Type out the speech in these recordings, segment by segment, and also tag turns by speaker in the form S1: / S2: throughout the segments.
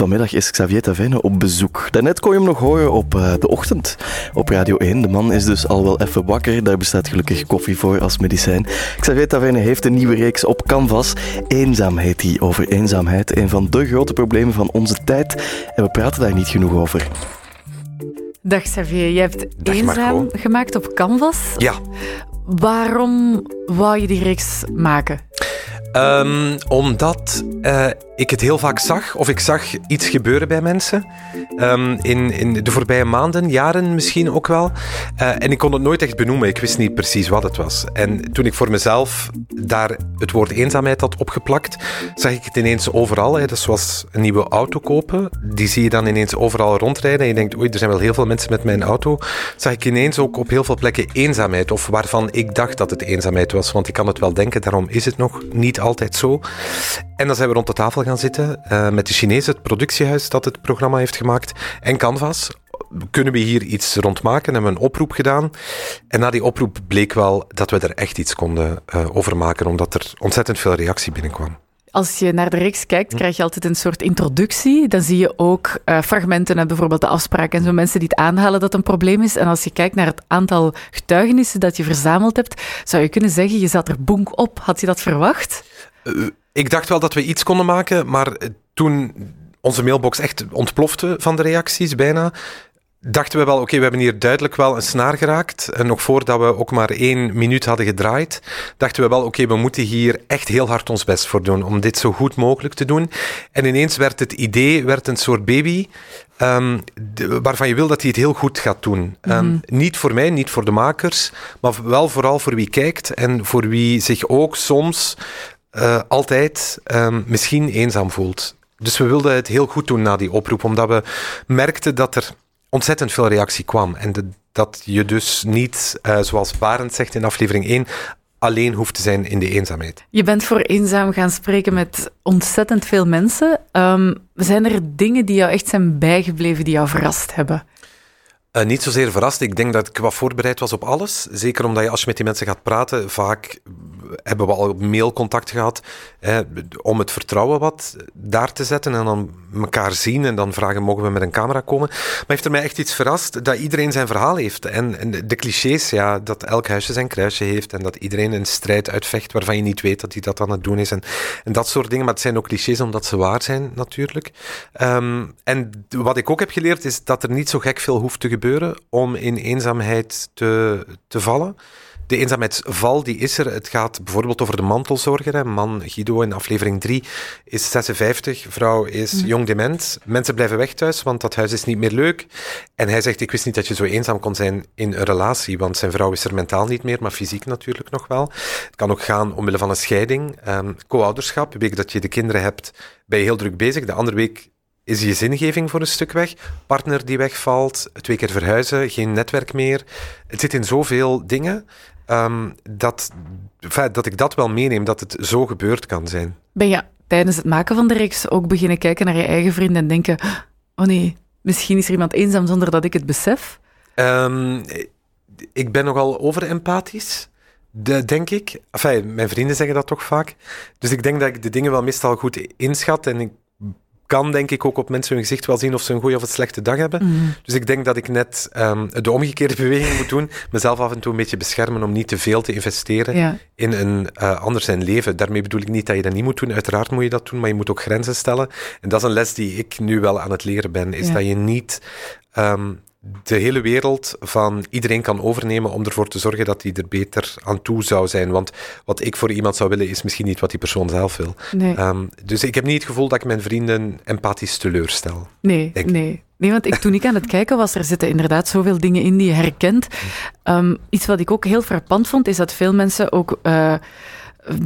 S1: Vanmiddag is Xavier Taverne op bezoek. Daarnet kon je hem nog horen op uh, de ochtend op Radio 1. De man is dus al wel even wakker. Daar bestaat gelukkig koffie voor als medicijn. Xavier Taverne heeft een nieuwe reeks op Canvas. Eenzaam heet die, over eenzaamheid. Een van de grote problemen van onze tijd. En we praten daar niet genoeg over.
S2: Dag Xavier, je hebt Dag Eenzaam Marco. gemaakt op Canvas.
S3: Ja.
S2: Waarom wou je die reeks maken?
S3: Um, omdat uh, ik het heel vaak zag, of ik zag iets gebeuren bij mensen. Um, in, in de voorbije maanden, jaren misschien ook wel. Uh, en ik kon het nooit echt benoemen. Ik wist niet precies wat het was. En toen ik voor mezelf daar het woord eenzaamheid had opgeplakt, zag ik het ineens overal. Hè. Zoals een nieuwe auto kopen. Die zie je dan ineens overal rondrijden. En je denkt, oei, er zijn wel heel veel mensen met mijn auto. Zag ik ineens ook op heel veel plekken eenzaamheid. Of waarvan ik dacht dat het eenzaamheid was. Want ik kan het wel denken, daarom is het nog niet altijd zo. En dan zijn we rond de tafel gaan zitten uh, met de Chinezen, het productiehuis dat het programma heeft gemaakt, en Canvas. Kunnen we hier iets rond maken? Hebben we een oproep gedaan. En na die oproep bleek wel dat we er echt iets konden uh, over maken, omdat er ontzettend veel reactie binnenkwam.
S2: Als je naar de reeks kijkt, krijg je altijd een soort introductie. Dan zie je ook uh, fragmenten en bijvoorbeeld de afspraken en zo mensen die het aanhalen dat een probleem is. En als je kijkt naar het aantal getuigenissen dat je verzameld hebt, zou je kunnen zeggen, je zat er boenk op. Had je dat verwacht?
S3: Uh, ik dacht wel dat we iets konden maken, maar toen onze mailbox echt ontplofte van de reacties bijna, dachten we wel, oké, we hebben hier duidelijk wel een snaar geraakt. En nog voordat we ook maar één minuut hadden gedraaid, dachten we wel, oké, we moeten hier echt heel hard ons best voor doen om dit zo goed mogelijk te doen. En ineens werd het idee werd een soort baby um, waarvan je wil dat hij het heel goed gaat doen. Mm niet voor mij, niet voor de makers, maar wel vooral voor wie kijkt en voor wie zich ook soms uh, altijd um, misschien eenzaam voelt. Dus we wilden het heel goed doen na die oproep, omdat we merkten dat er ontzettend veel reactie kwam. En de, dat je dus niet, uh, zoals Barend zegt in aflevering 1, alleen hoeft te zijn in de eenzaamheid.
S2: Je bent voor eenzaam gaan spreken met ontzettend veel mensen. Um, zijn er dingen die jou echt zijn bijgebleven, die jou verrast hebben?
S3: Uh, niet zozeer verrast. Ik denk dat ik wat voorbereid was op alles. Zeker omdat je als je met die mensen gaat praten, vaak hebben we al mailcontact gehad om het vertrouwen wat daar te zetten en dan elkaar zien en dan vragen mogen we met een camera komen. Maar heeft er mij echt iets verrast dat iedereen zijn verhaal heeft. En, en de clichés, ja, dat elk huisje zijn kruisje heeft en dat iedereen een strijd uitvecht waarvan je niet weet dat hij dat aan het doen is en, en dat soort dingen. Maar het zijn ook clichés omdat ze waar zijn natuurlijk. Um, en wat ik ook heb geleerd is dat er niet zo gek veel hoeft te gebeuren om in eenzaamheid te, te vallen de eenzaamheidsval die is er. Het gaat bijvoorbeeld over de mantelzorger. Hè. Man Guido in aflevering 3 is 56, vrouw is mm. jong dement. Mensen blijven weg thuis, want dat huis is niet meer leuk. En hij zegt, ik wist niet dat je zo eenzaam kon zijn in een relatie, want zijn vrouw is er mentaal niet meer, maar fysiek natuurlijk nog wel. Het kan ook gaan omwille van een scheiding, um, co-ouderschap. De week dat je de kinderen hebt, ben je heel druk bezig. De andere week is je zingeving voor een stuk weg. Partner die wegvalt, twee keer verhuizen, geen netwerk meer. Het zit in zoveel dingen. Um, dat, dat ik dat wel meeneem, dat het zo gebeurd kan zijn.
S2: Ben je tijdens het maken van de reeks ook beginnen kijken naar je eigen vrienden en denken: oh nee, misschien is er iemand eenzaam zonder dat ik het besef?
S3: Um, ik ben nogal overempathisch. De, denk ik. Enfin, mijn vrienden zeggen dat toch vaak. Dus ik denk dat ik de dingen wel meestal goed inschat. En ik kan denk ik ook op mensen hun gezicht wel zien of ze een goede of een slechte dag hebben. Mhm. Dus ik denk dat ik net um, de omgekeerde beweging moet doen. Mezelf af en toe een beetje beschermen om niet te veel te investeren in een uh, ander zijn leven. Daarmee bedoel ik niet dat je dat niet moet doen. Uiteraard moet je dat doen, maar je moet ook grenzen stellen. En dat is een les die ik nu wel aan het leren ben. Is dat je niet um, de hele wereld van iedereen kan overnemen om ervoor te zorgen dat hij er beter aan toe zou zijn. Want wat ik voor iemand zou willen, is misschien niet wat die persoon zelf wil. Nee. Um, dus ik heb niet het gevoel dat ik mijn vrienden empathisch teleurstel.
S2: Nee, nee. Nee, want ik, toen ik aan het kijken was, er zitten inderdaad zoveel dingen in die je herkent. Um, iets wat ik ook heel frappant vond, is dat veel mensen ook... Uh,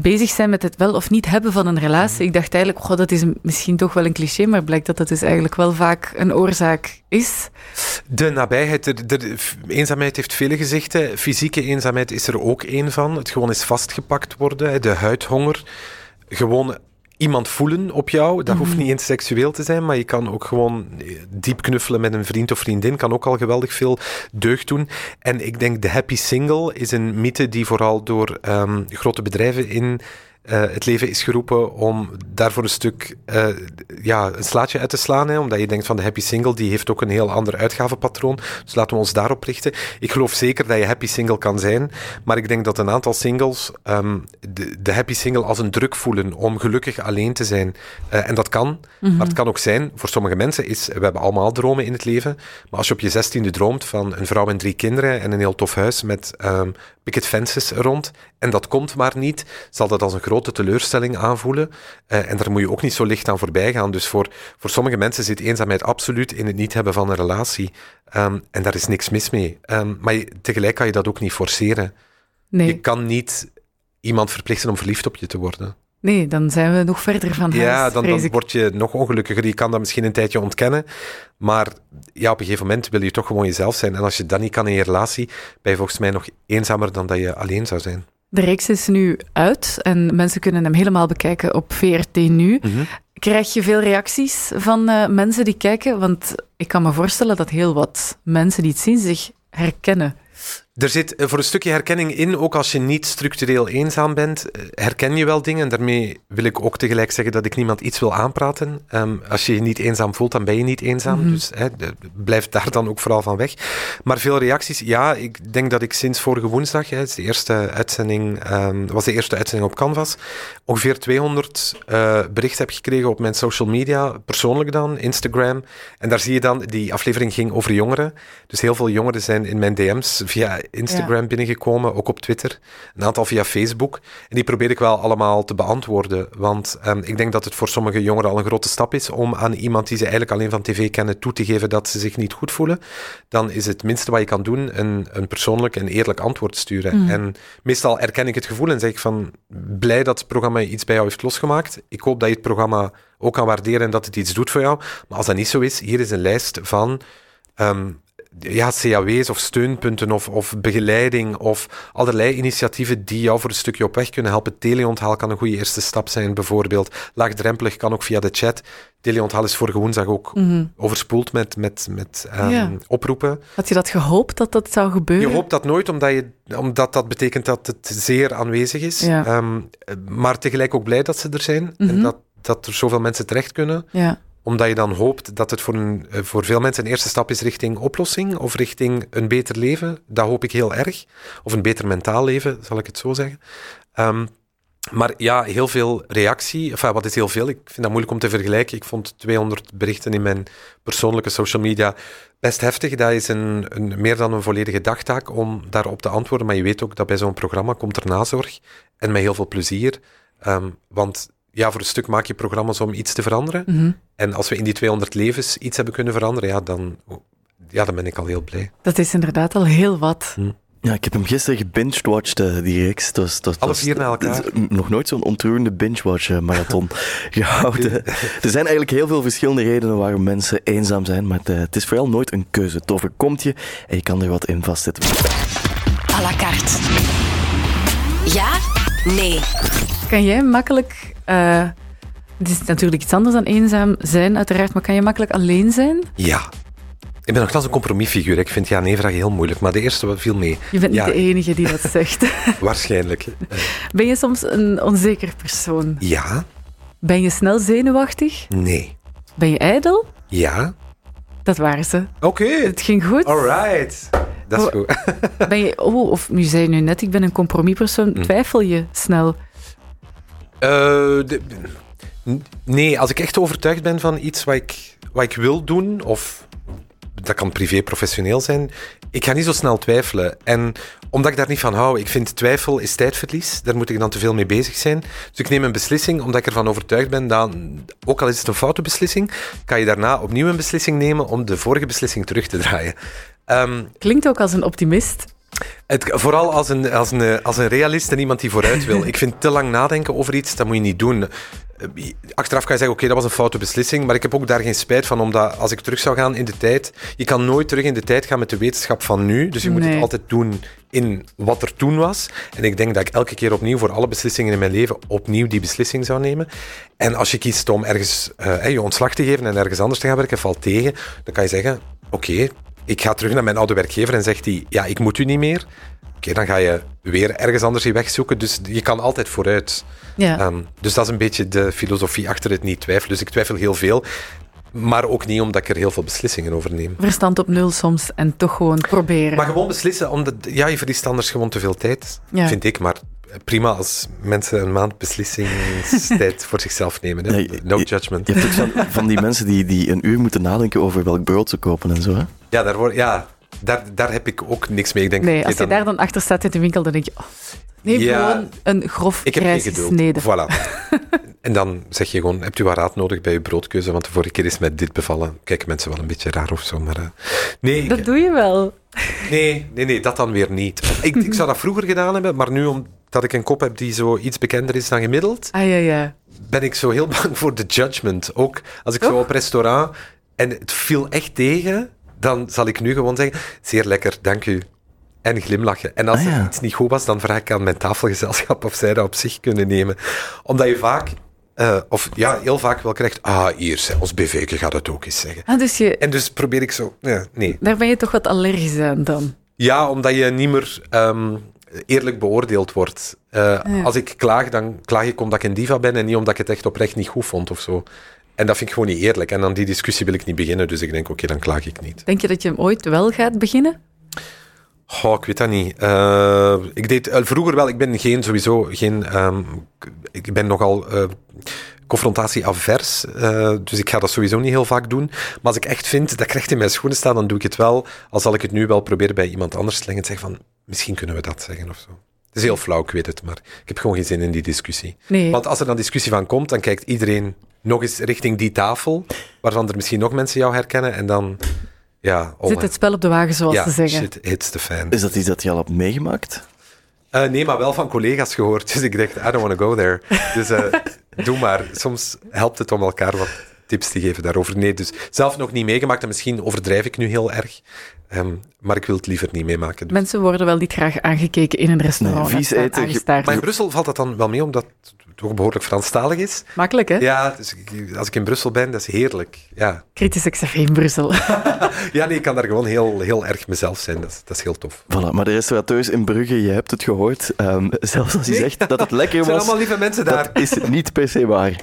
S2: bezig zijn met het wel of niet hebben van een relatie. Ik dacht eigenlijk, god, dat is misschien toch wel een cliché, maar blijkt dat dat dus eigenlijk wel vaak een oorzaak is.
S3: De nabijheid, de, de, eenzaamheid heeft vele gezichten. Fysieke eenzaamheid is er ook één van. Het gewoon is vastgepakt worden, de huidhonger. Gewoon iemand voelen op jou. Dat hoeft mhm. niet eens seksueel te zijn, maar je kan ook gewoon diep knuffelen met een vriend of vriendin. Kan ook al geweldig veel deugd doen. En ik denk de happy single is een mythe die vooral door um, grote bedrijven in Uh, het leven is geroepen om daarvoor een stuk uh, ja, een slaatje uit te slaan. Hè, omdat je denkt van de happy single, die heeft ook een heel ander uitgavenpatroon. Dus laten we ons daarop richten. Ik geloof zeker dat je happy single kan zijn. Maar ik denk dat een aantal singles um, de, de, happy single als een druk voelen om gelukkig alleen te zijn. Uh, en dat kan. Mm -hmm. Maar het kan ook zijn, voor sommige mensen is, we hebben allemaal dromen in het leven. Maar als je op je zestiende droomt van een vrouw en drie kinderen en een heel tof huis met um, picket fences rond, en dat komt maar niet, zal dat als een grote teleurstelling aanvoelen. Uh, en daar moet je ook niet zo licht aan voorbij gaan. Dus voor, voor sommige mensen zit eenzaamheid absoluut in het niet hebben van een relatie. Um, en daar is niks mis mee. Um, maar je, tegelijk kan je dat ook niet forceren.
S2: Nee.
S3: Je kan niet iemand verplichten om verliefd op je te worden.
S2: Nee, dan zijn we nog verder van huis.
S3: Ja, dan, dan word je nog ongelukkiger. Je kan dat misschien een tijdje ontkennen. Maar ja, op een gegeven moment wil je toch gewoon jezelf zijn. En als je dat niet kan in je relatie, ben je volgens mij nog eenzamer dan dat je alleen zou zijn.
S2: De reeks is nu uit en mensen kunnen hem helemaal bekijken op VRT Nu.
S3: Mhm.
S2: Krijg je veel reacties van uh, mensen die kijken? Want ik kan me voorstellen dat heel wat mensen die het zien zich herkennen.
S3: Er zit voor een stukje herkenning in, ook als je niet structureel eenzaam bent, herken je wel dingen. Daarmee wil ik ook tegelijk zeggen dat ik niemand iets wil aanpraten. Um, als je je niet eenzaam voelt, dan ben je niet eenzaam.
S2: Mhm.
S3: Dus blijf daar dan ook vooral van weg. Maar veel reacties, ja, ik denk dat ik sinds vorige woensdag, het is de eerste uitzending, um, was de eerste uitzending op Canvas, ongeveer 200 uh, berichten heb gekregen op mijn social media, persoonlijk dan, Instagram. En daar zie je dan, die aflevering ging over jongeren. Dus heel veel jongeren zijn in mijn DM's via Instagram
S2: Ja.
S3: binnengekomen, ook op Twitter, een aantal via Facebook. En die probeer ik wel allemaal te beantwoorden, want um, ik denk dat het voor sommige jongeren al een grote stap is om aan iemand die ze eigenlijk alleen van tv kennen toe te geven dat ze zich niet goed voelen. Dan is het minste wat je kan doen een, een persoonlijk en eerlijk antwoord sturen.
S2: Mhm.
S3: En meestal erken ik het gevoel en zeg ik van blij dat het programma iets bij jou heeft losgemaakt. Ik hoop dat je het programma ook kan waarderen en dat het iets doet voor jou. Maar als dat niet zo is, hier is een lijst van um, ja, CAW's of steunpunten of, of begeleiding of allerlei initiatieven die jou voor een stukje op weg kunnen helpen. Teleonthaal kan een goede eerste stap zijn, bijvoorbeeld. Laagdrempelig kan ook via de chat. Teleonthaal is vorige woensdag ook
S2: Mhm.
S3: overspoeld met, met, met um,
S2: Ja.
S3: oproepen.
S2: Had je dat gehoopt dat dat zou gebeuren?
S3: Je hoopt dat nooit, omdat, je, omdat dat betekent dat het zeer aanwezig is.
S2: Ja.
S3: Um, maar tegelijk ook blij dat ze er zijn en
S2: Mhm.
S3: dat, dat er zoveel mensen terecht kunnen
S2: Ja.
S3: Omdat je dan hoopt dat het voor, een, eh, voor veel mensen een eerste stap is richting oplossing of richting een beter leven. Dat hoop ik heel erg. Of een beter mentaal leven, zal ik het zo zeggen. Um, maar ja, heel veel reactie. Enfin, wat is heel veel? Ik vind dat moeilijk om te vergelijken. Ik vond 200 berichten in mijn persoonlijke social media best heftig. Dat is een, een, meer dan een volledige dagtaak om daarop te antwoorden. Maar je weet ook dat bij zo'n programma komt er nazorg. En met heel veel plezier. Um, want ja, voor een stuk maak je programma's om iets te veranderen.
S2: Mhm.
S3: En als we in die 200 levens iets hebben kunnen veranderen, ja, dan, ja, dan ben ik al heel blij.
S2: Dat is inderdaad al heel wat.
S1: Ja, ik heb hem gisteren gebinged-watched, uh, die reeks. Dat was, dat
S3: Alle
S1: was-
S3: vier na elkaar?
S1: Nog nooit zo'n ontroerende binge-watch-marathon gehouden. Er zijn eigenlijk heel veel verschillende redenen waarom mensen eenzaam zijn, maar het, eh, het is vooral nooit een keuze. Het overkomt je en je kan er wat in vastzetten.
S4: à la carte. Ja? Nee.
S2: Kan jij makkelijk... eh, het is natuurlijk iets anders dan eenzaam zijn, uiteraard, maar kan je makkelijk alleen zijn?
S3: Ja. Ik ben nogthans een compromisfiguur. Ik vind ja-nee-vragen heel moeilijk, maar de eerste wat viel mee.
S2: Je bent
S3: Ja.
S2: niet de enige die dat zegt.
S3: Waarschijnlijk.
S2: Ben je soms een onzeker persoon?
S3: Ja?
S2: Ben je snel zenuwachtig?
S3: Nee.
S2: Ben je ijdel?
S3: Ja?
S2: Dat waren ze.
S3: Oké.
S2: Het ging goed.
S3: Alright. Dat is
S2: Oh.
S3: goed.
S2: Ben je, oh, of nu zei je nu net, ik ben een compromispersoon.
S3: Hm.
S2: Twijfel je snel?
S3: Eh, de- nee, als ik echt overtuigd ben van iets wat ik, wat ik wil doen, of dat kan privé, professioneel zijn, ik ga niet zo snel twijfelen. En omdat ik daar niet van hou, ik vind twijfel is tijdverlies, daar moet ik dan te veel mee bezig zijn. Dus ik neem een beslissing omdat ik ervan overtuigd ben dat, ook al is het een foute beslissing, kan je daarna opnieuw een beslissing nemen om de vorige beslissing terug te draaien. Ehm,
S2: Klinkt ook als een optimist.
S3: het, vooral als een, als, een, als een realist en iemand die vooruit wil. Ik vind te lang nadenken over iets, dat moet je niet doen. Eh, Achteraf kan je zeggen, oké, dat was een foute beslissing, maar ik heb ook daar geen spijt van, omdat als ik terug zou gaan in de tijd, je kan nooit terug in de tijd gaan met de wetenschap van nu, dus je moet het altijd doen in wat er toen was. En ik denk dat ik elke keer opnieuw voor alle beslissingen in mijn leven opnieuw die beslissing zou nemen. En als je kiest om ergens eh, je ontslag te geven en ergens anders te gaan werken, valt tegen, dan kan je zeggen, oké, ik ga terug naar mijn oude werkgever en zegt hij, ja, ik moet u niet meer. oké, dan ga je weer ergens anders je weg zoeken. Dus je kan altijd vooruit.
S2: Ja.
S3: Ehm, dus dat is een beetje de filosofie achter het niet twijfelen. Dus ik twijfel heel veel. Maar ook niet omdat ik er heel veel beslissingen over neem.
S2: Verstand op nul soms en toch gewoon proberen.
S3: Maar gewoon beslissen, omdat ja, je verliest anders gewoon te veel tijd,
S2: Ja.
S3: vind ik. Maar prima als mensen een maand beslissingstijd voor zichzelf nemen. Hè. No
S1: je-
S3: judgment.
S1: Je hebt ook van, van die mensen die, die een uur moeten nadenken over welk brood ze kopen en zo. Hè?
S3: Ja, daar, word, ja daar, daar heb ik ook niks mee. Ik denk,
S2: nee, als je
S3: dan-
S2: daar dan achter staat in de winkel, dan denk je... Oh, neem
S3: Ja.
S2: gewoon een grof
S3: Ik heb
S2: gesneden.
S3: Voilà. en dan zeg je gewoon, hebt u wat raad nodig bij je broodkeuze? Want de vorige keer is met dit bevallen. Kijken mensen wel een beetje raar of zo. Maar, eh, nee, ik-
S2: Dat doe je wel.
S3: nee, nee, nee, dat dan weer niet. Ik, ik zou dat vroeger gedaan hebben, maar nu omdat ik een kop heb die zo iets bekender is dan gemiddeld,
S2: Ah ja, ja.
S3: ben ik zo heel bang voor de judgment. Ook als ik zo
S2: Toch?
S3: op restaurant en het viel echt tegen, dan zal ik nu gewoon zeggen, zeer lekker, dank u. En glimlachen. En als
S1: Ah, ja.
S3: er iets niet goed was, dan vraag ik aan mijn tafelgezelschap of zij dat op zich kunnen nemen. Omdat je vaak, eh, of ja, heel vaak wel krijgt, ah, hier, ons BV'ke gaat het ook eens zeggen.
S2: Ah, dus je,
S3: En dus probeer ik zo, ja, nee.
S2: daar ben je toch wat allergisch aan dan?
S3: Ja, omdat je niet meer ehm, eerlijk beoordeeld wordt. Eh,
S2: Ja.
S3: Als ik klaag, dan klaag ik omdat ik een diva ben en niet omdat ik het echt oprecht niet goed vond of zo. En dat vind ik gewoon niet eerlijk. En aan die discussie wil ik niet beginnen, dus ik denk, oké, dan klaag ik niet.
S2: Denk je dat je hem ooit wel gaat beginnen?
S3: Goh, ik weet dat niet. Eh, ik deed eh, vroeger wel, ik ben geen, sowieso geen, ehm, ik ben nogal eh confrontatie-avers, dus ik ga dat sowieso niet heel vaak doen. Maar als ik echt vind dat ik recht in mijn schoenen sta, dan doe ik het wel. Al zal ik het nu wel proberen bij iemand anders te leggen en zeggen van, misschien kunnen we dat zeggen of zo. Het is heel flauw, ik weet het, maar ik heb gewoon geen zin in die discussie.
S2: Nee.
S3: Want als er dan discussie van komt, dan kijkt iedereen nog eens richting die tafel, waarvan er misschien nog mensen jou herkennen, en dan, ja... oh,
S2: Zit het spel op de wagen, zoals
S3: ja,
S2: ze zeggen.
S3: shit hits the fan.
S1: Is dat iets dat je al hebt meegemaakt?
S3: Eh, nee, maar wel van collega's gehoord. Dus ik dacht, I don't want to go there. Dus eh, doe maar. Soms helpt het om elkaar wat tips te geven daarover. Nee, dus zelf nog niet meegemaakt. En misschien overdrijf ik nu heel erg. Ehm, maar ik wil het liever niet meemaken. Dus.
S2: Mensen worden wel niet graag aangekeken in een restaurant.
S1: Nee, vies
S2: en
S1: eten,
S2: aangestaard.
S3: Maar in Brussel valt dat dan wel mee, omdat het toch behoorlijk Franstalig is.
S2: Makkelijk, hè?
S3: Ja, dus ik- als ik in Brussel ben, dat is heerlijk. Ja,
S2: Kritische XFV in Brussel.
S3: ja nee, ik kan daar gewoon heel, heel erg mezelf zijn. Dat is, dat is heel tof.
S1: Voilà, maar de restaurateurs in Brugge, je hebt het gehoord. ehm, zelfs als je
S3: Nee.
S1: zegt dat het lekker
S3: Het zijn
S1: was,
S3: allemaal lieve mensen daar.
S1: dat is niet per se waar.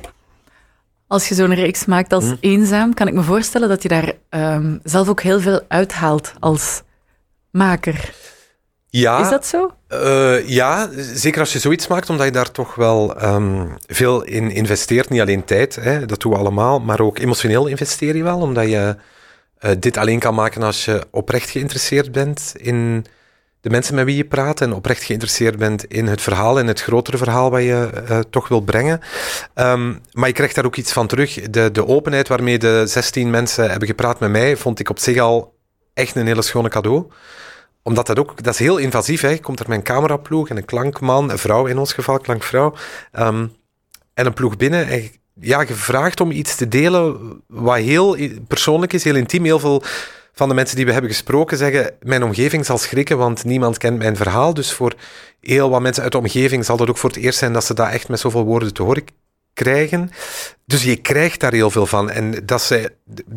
S2: Als je zo'n reeks maakt als
S3: Hm.
S2: eenzaam, kan ik me voorstellen dat je daar ehm, zelf ook heel veel uithaalt als maker.
S3: Ja,
S2: Is dat zo?
S3: Eh, ja, zeker als je zoiets maakt, omdat je daar toch wel ehm, veel in investeert. Niet alleen tijd, hè, dat doen we allemaal, maar ook emotioneel investeer je wel, omdat je eh, dit alleen kan maken als je oprecht geïnteresseerd bent in de mensen met wie je praat en oprecht geïnteresseerd bent in het verhaal en het grotere verhaal wat je eh, toch wil brengen. Ehm, maar je krijgt daar ook iets van terug. De, de openheid waarmee de 16 mensen hebben gepraat met mij, vond ik op zich al echt een hele schone cadeau omdat dat ook, dat is heel invasief. Hè. Komt er een cameraploeg en een klankman, een vrouw in ons geval, klankvrouw, ehm, en een ploeg binnen. En ja, gevraagd om iets te delen wat heel persoonlijk is, heel intiem. Heel veel van de mensen die we hebben gesproken zeggen, mijn omgeving zal schrikken, want niemand kent mijn verhaal. Dus voor heel wat mensen uit de omgeving zal dat ook voor het eerst zijn dat ze dat echt met zoveel woorden te horen krijgen. Dus je krijgt daar heel veel van. En dat ze,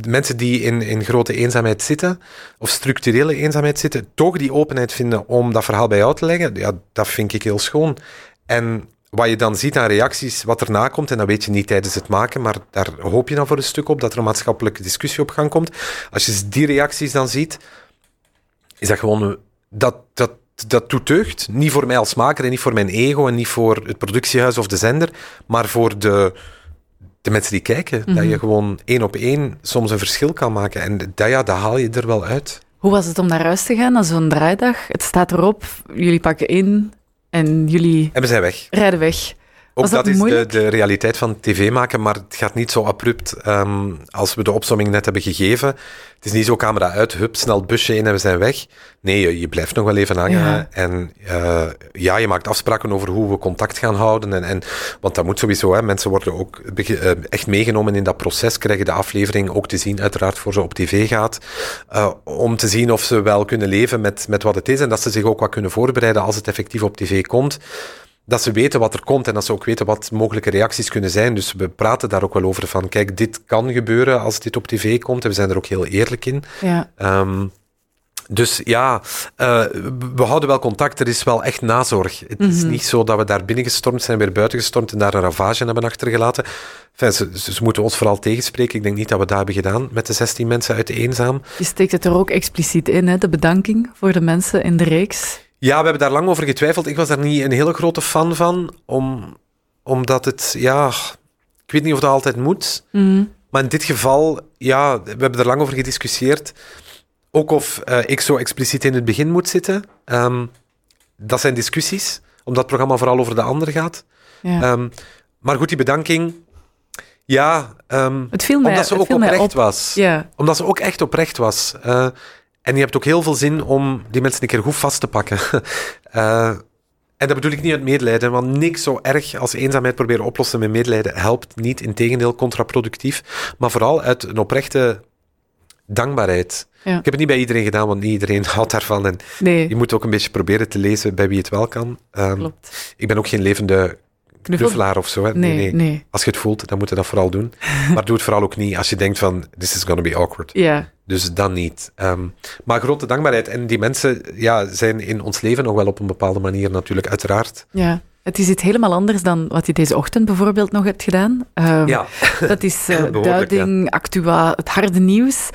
S3: mensen die in, in grote eenzaamheid zitten, of structurele eenzaamheid zitten, toch die openheid vinden om dat verhaal bij jou te leggen, ja, dat vind ik heel schoon. En wat je dan ziet aan reacties, wat erna komt, en dat weet je niet tijdens het maken, maar daar hoop je dan voor een stuk op, dat er een maatschappelijke discussie op gang komt. Als je die reacties dan ziet, is dat gewoon, dat, dat, dat doet deugd. Niet voor mij als maker en niet voor mijn ego en niet voor het productiehuis of de zender, maar voor de, de mensen die kijken. Dat je gewoon één op één soms een verschil kan maken. En dat, ja, dat haal je er wel uit.
S2: Hoe was het om naar huis te gaan na zo'n draaidag? Het staat erop, jullie pakken in en jullie
S3: En we zijn weg.
S2: rijden weg.
S3: Ook
S2: dat
S3: dat, is de, de realiteit van tv maken, maar het gaat niet zo abrupt ehm, als we de opsomming net hebben gegeven. Het is niet zo camera uit, hup, snel het busje in en we zijn weg. Nee, je, je blijft nog wel even hangen.
S2: Ja.
S3: En eh, ja, je maakt afspraken over hoe we contact gaan houden. En, en, want dat moet sowieso, hè, mensen worden ook eh, echt meegenomen in dat proces, krijgen de aflevering ook te zien, uiteraard voor ze op tv gaat. eh, om te zien of ze wel kunnen leven met, met wat het is en dat ze zich ook wat kunnen voorbereiden als het effectief op tv komt dat ze weten wat er komt en dat ze ook weten wat mogelijke reacties kunnen zijn. Dus we praten daar ook wel over van, kijk, dit kan gebeuren als dit op tv komt. En we zijn er ook heel eerlijk in.
S2: Ja.
S3: Ehm, Dus ja, uh, we houden wel contact. Er is wel echt nazorg. Het is
S2: Mhm.
S3: niet zo dat we daar binnengestormd zijn, weer buiten gestormd en daar een ravage hebben achtergelaten. Enfin, ze, ze moeten ons vooral tegenspreken. Ik denk niet dat we dat hebben gedaan met de 16 mensen uit Eenzaam.
S2: Je steekt het er ook expliciet in, hè? de bedanking voor de mensen in de reeks.
S3: Ja, we hebben daar lang over getwijfeld. Ik was daar niet een hele grote fan van, om, omdat het, ja, ik weet niet of dat altijd moet.
S2: Mhm.
S3: Maar in dit geval, ja, we hebben er lang over gediscussieerd. Ook of eh, ik zo expliciet in het begin moet zitten. Ehm, dat zijn discussies, omdat het programma vooral over de ander gaat.
S2: Ja.
S3: Ehm, maar goed, die bedanking, ja, ehm,
S2: het viel mij,
S3: omdat ze ook oprecht
S2: op.
S3: was.
S2: Ja,
S3: Omdat ze ook echt oprecht was. Eh, en je hebt ook heel veel zin om die mensen een keer goed vast te pakken. Eh, en dat bedoel ik niet uit medelijden, want niks zo erg als eenzaamheid proberen oplossen met medelijden helpt niet. Integendeel, contraproductief. Maar vooral uit een oprechte dankbaarheid.
S2: Ja.
S3: Ik heb het niet bij iedereen gedaan, want niet iedereen houdt daarvan. En
S2: nee,
S3: je moet ook een beetje proberen te lezen bij wie het wel kan. Ehm,
S2: klopt.
S3: ik ben ook geen levende
S2: Knuffel?
S3: knuffelaar of zo. Hè.
S2: Nee,
S3: nee.
S2: nee.
S3: Als je het voelt, dan moet je dat vooral doen. maar doe het vooral ook niet als je denkt van, this is gonna be awkward.
S2: Ja,
S3: Dus dan niet. Ehm, maar grote dankbaarheid. En die mensen ja, zijn in ons leven nog wel op een bepaalde manier natuurlijk, uiteraard.
S2: ja. Het is iets helemaal anders dan wat je deze ochtend bijvoorbeeld nog hebt gedaan. Ehm,
S3: Ja,
S2: Dat is eh, duiding, actua, het harde nieuws.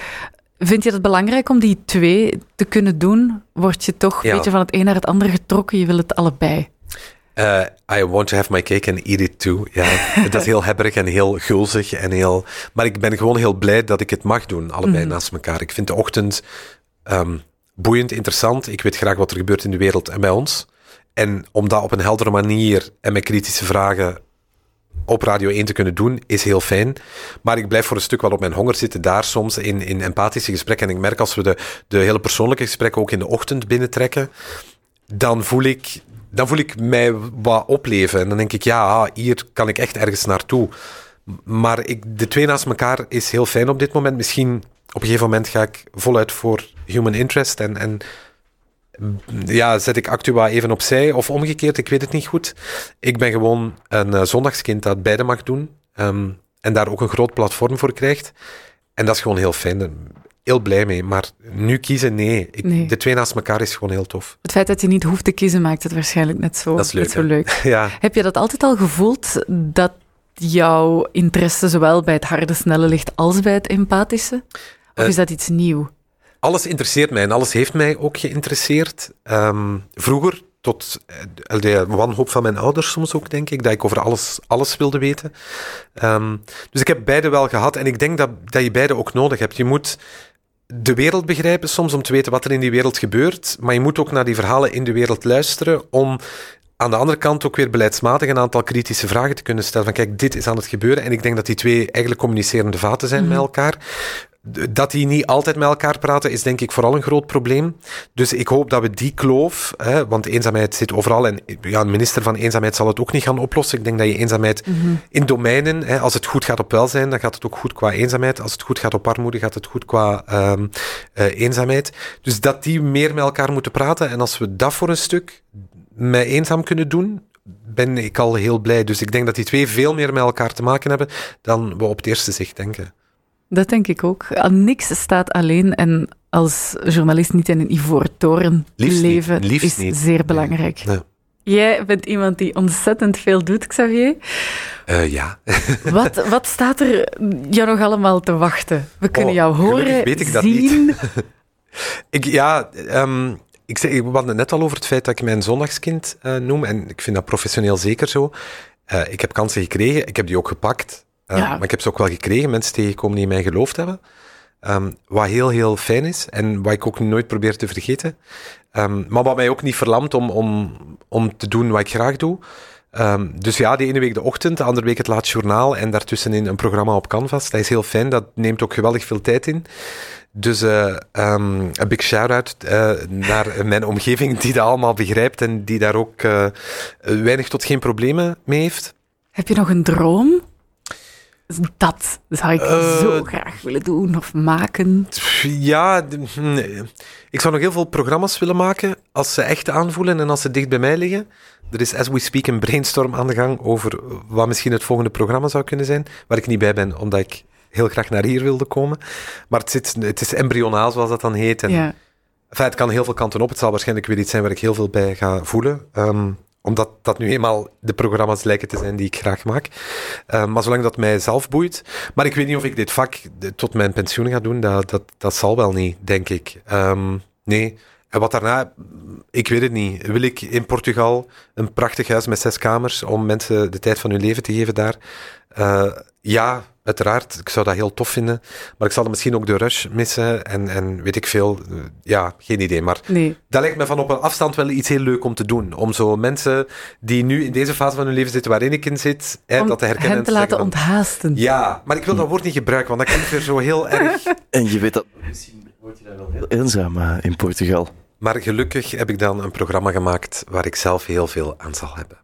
S2: Vind je het belangrijk om die twee te kunnen doen? Word je toch een beetje van het een naar het ander getrokken? Je wil het allebei.
S3: Eh, I want to have my cake and eat it too. Ja, dat is heel hebberig en heel gulzig. En heel... Maar ik ben gewoon heel blij dat ik het mag doen, allebei
S2: Mhm.
S3: naast elkaar. Ik vind de ochtend ehm, boeiend, interessant. Ik weet graag wat er gebeurt in de wereld en bij ons. En om dat op een heldere manier en met kritische vragen op Radio 1 te kunnen doen, is heel fijn. Maar ik blijf voor een stuk wel op mijn honger zitten daar soms in, in empathische gesprekken. En ik merk als we de, de hele persoonlijke gesprekken ook in de ochtend binnentrekken, dan voel ik, dan voel ik mij wat opleven. En dan denk ik, ja, ah, hier kan ik echt ergens naartoe. Maar ik, de twee naast elkaar is heel fijn op dit moment. Misschien op een gegeven moment ga ik voluit voor human interest en, en ja, zet ik Actua even opzij of omgekeerd, ik weet het niet goed. Ik ben gewoon een eh, zondagskind dat beide mag doen ehm, en daar ook een groot platform voor krijgt. En dat is gewoon heel fijn. Heel blij mee. Maar nu kiezen, nee. Ik,
S2: Nee.
S3: De twee naast elkaar is gewoon heel tof.
S2: Het feit dat je niet hoeft te kiezen maakt het waarschijnlijk net zo,
S3: Dat is leuk,
S2: net zo leuk.
S3: Ja.
S2: Heb je dat altijd al gevoeld, dat jouw interesse zowel bij het harde, snelle ligt als bij het empathische? Of
S3: Eh,
S2: is dat iets nieuw?
S3: Alles interesseert mij en alles heeft mij ook geïnteresseerd. Ehm, vroeger, tot eh, de wanhoop van mijn ouders soms ook, denk ik, dat ik over alles, alles wilde weten. Ehm, dus ik heb beide wel gehad en ik denk dat, dat je beide ook nodig hebt. Je moet de wereld begrijpen soms om te weten wat er in die wereld gebeurt, maar je moet ook naar die verhalen in de wereld luisteren om aan de andere kant ook weer beleidsmatig een aantal kritische vragen te kunnen stellen. Van kijk, dit is aan het gebeuren. En ik denk dat die twee eigenlijk communicerende vaten zijn met elkaar. Dat die niet altijd met elkaar praten, is denk ik vooral een groot probleem. Dus ik hoop dat we die kloof, hè, want eenzaamheid zit overal en ja, een minister van eenzaamheid zal het ook niet gaan oplossen. Ik denk dat je eenzaamheid in domeinen, hè, als het goed gaat op welzijn, dan gaat het ook goed qua eenzaamheid. Als het goed gaat op armoede, gaat het goed qua ehm, eh, eenzaamheid. Dus dat die meer met elkaar moeten praten. En als we dat voor een stuk met eenzaam kunnen doen, ben ik al heel blij. Dus ik denk dat die twee veel meer met elkaar te maken hebben dan we op het eerste zicht denken.
S2: Dat denk ik ook. Niks staat alleen en als journalist niet in een ivoren toren
S3: Liefst niet.
S2: leven is
S3: niet.
S2: zeer belangrijk.
S3: Nee.
S2: Jij bent iemand die ontzettend veel doet, Xavier.
S3: Eh, ja.
S2: Wat, wat staat er jou nog allemaal te wachten? We kunnen
S3: Oh,
S2: jou horen,
S3: weet ik dat
S2: zien.
S3: Ik, ja, ehm, ik, zei, ik had het net al over het feit dat ik mijn zondagskind eh, noem. En ik vind dat professioneel zeker zo. Eh, ik heb kansen gekregen, ik heb die ook gepakt. Eh,
S2: Ja.
S3: Maar ik heb ze ook wel gekregen, mensen tegengekomen die in mij geloofd hebben. Ehm, wat heel, heel fijn is en wat ik ook nooit probeer te vergeten. Ehm, maar wat mij ook niet verlamt om, om, om te doen wat ik graag doe. Ehm, dus ja, de ene week de ochtend, de andere week het laatste journaal en daartussenin een programma op Canvas. Dat is heel fijn, dat neemt ook geweldig veel tijd in. Dus eh, ehm, een big shout-out eh, naar mijn omgeving die dat allemaal begrijpt en die daar ook eh, weinig tot geen problemen mee heeft.
S2: Heb je nog een droom? Dat zou ik
S3: Eh,
S2: zo graag willen doen of maken.
S3: Ja, nee. ik zou nog heel veel programma's willen maken als ze echt aanvoelen en als ze dicht bij mij liggen. Er is as we speak een brainstorm aan de gang over wat misschien het volgende programma zou kunnen zijn, waar ik niet bij ben, omdat ik heel graag naar hier wilde komen. Maar het, zit, het is embryonaal, zoals dat dan heet. En
S2: Ja.
S3: Enfin, het kan heel veel kanten op. Het zal waarschijnlijk weer iets zijn waar ik heel veel bij ga voelen. Um, omdat dat nu eenmaal de programma's lijken te zijn die ik graag maak. Uh, maar zolang dat mij zelf boeit. Maar ik weet niet of ik dit vak tot mijn pensioen ga doen. Dat, dat, dat zal wel niet, denk ik. Um, nee. En wat daarna, ik weet het niet. Wil ik in Portugal een prachtig huis met zes kamers om mensen de tijd van hun leven te geven daar? Uh, ja, uiteraard. Ik zou dat heel tof vinden. Maar ik zal misschien ook de rush missen en, en weet ik veel. Ja, geen idee. Maar
S2: nee.
S3: dat lijkt me van op een afstand wel iets heel leuk om te doen. Om zo mensen die nu in deze fase van hun leven zitten waarin ik in zit, hè, dat te herkennen.
S2: Hen te, laten van, onthaasten.
S3: Ja, maar ik wil dat woord niet gebruiken, want dat klinkt weer zo heel erg.
S1: En je weet dat misschien word je daar wel heel eenzaam uh, in Portugal.
S3: Maar gelukkig heb ik dan een programma gemaakt waar ik zelf heel veel aan zal hebben.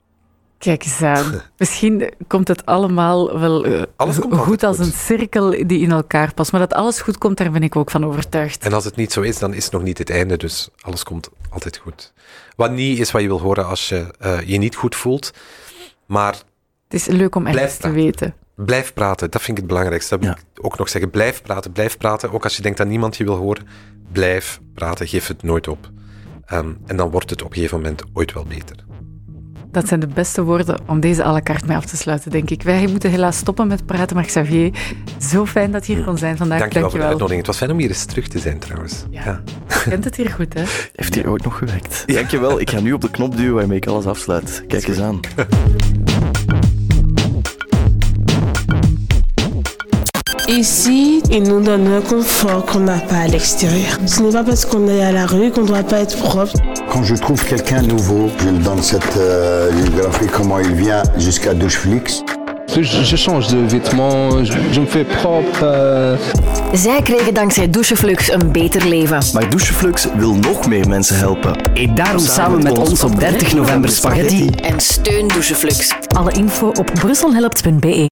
S2: Kijk eens aan. Misschien komt het allemaal wel uh,
S3: alles komt
S2: goed als
S3: goed.
S2: een cirkel die in elkaar past. Maar dat alles goed komt, daar ben ik ook van overtuigd.
S3: En als het niet zo is, dan is het nog niet het einde. Dus alles komt altijd goed. Wat niet is wat je wil horen als je uh, je niet goed voelt. Maar
S2: het is leuk om ergens te weten.
S3: Blijf praten, dat vind ik het belangrijkste. Dat wil ja. ik ook nog zeggen. Blijf praten, blijf praten. Ook als je denkt dat niemand je wil horen. Blijf praten, geef het nooit op. Um, en dan wordt het op een gegeven moment ooit wel beter.
S2: Dat zijn de beste woorden om deze à la carte mee af te sluiten, denk ik. Wij moeten helaas stoppen met praten, maar Xavier, zo fijn dat je hier kon zijn vandaag.
S3: Dank je wel voor de uitnodiging. Het was fijn om hier eens terug te zijn, trouwens.
S2: Ja. ja. Je kent het hier goed, hè?
S1: Heeft hier ooit nog gewerkt? Dankjewel. Ik ga nu op de knop duwen waarmee ik alles afsluit. Kijk eens aan.
S5: Ici, ils nous donnent un confort qu'on n'a pas à l'extérieur. Ce n'est pas parce qu'on est à la rue qu'on ne doit pas être propre.
S6: Quand je trouve quelqu'un nouveau, je lui donne cette euh, comment il vient jusqu'à Doucheflix.
S7: Je, je, change de vêtements, je, je me fais propre. Uh...
S4: Zij kregen dankzij Doucheflux een beter leven.
S1: Maar Doucheflux wil nog meer mensen helpen.
S8: Eet daarom samen, samen met ons op 30 november spaghetti.
S4: En steun Doucheflux.
S9: Alle info op brusselhelpt.be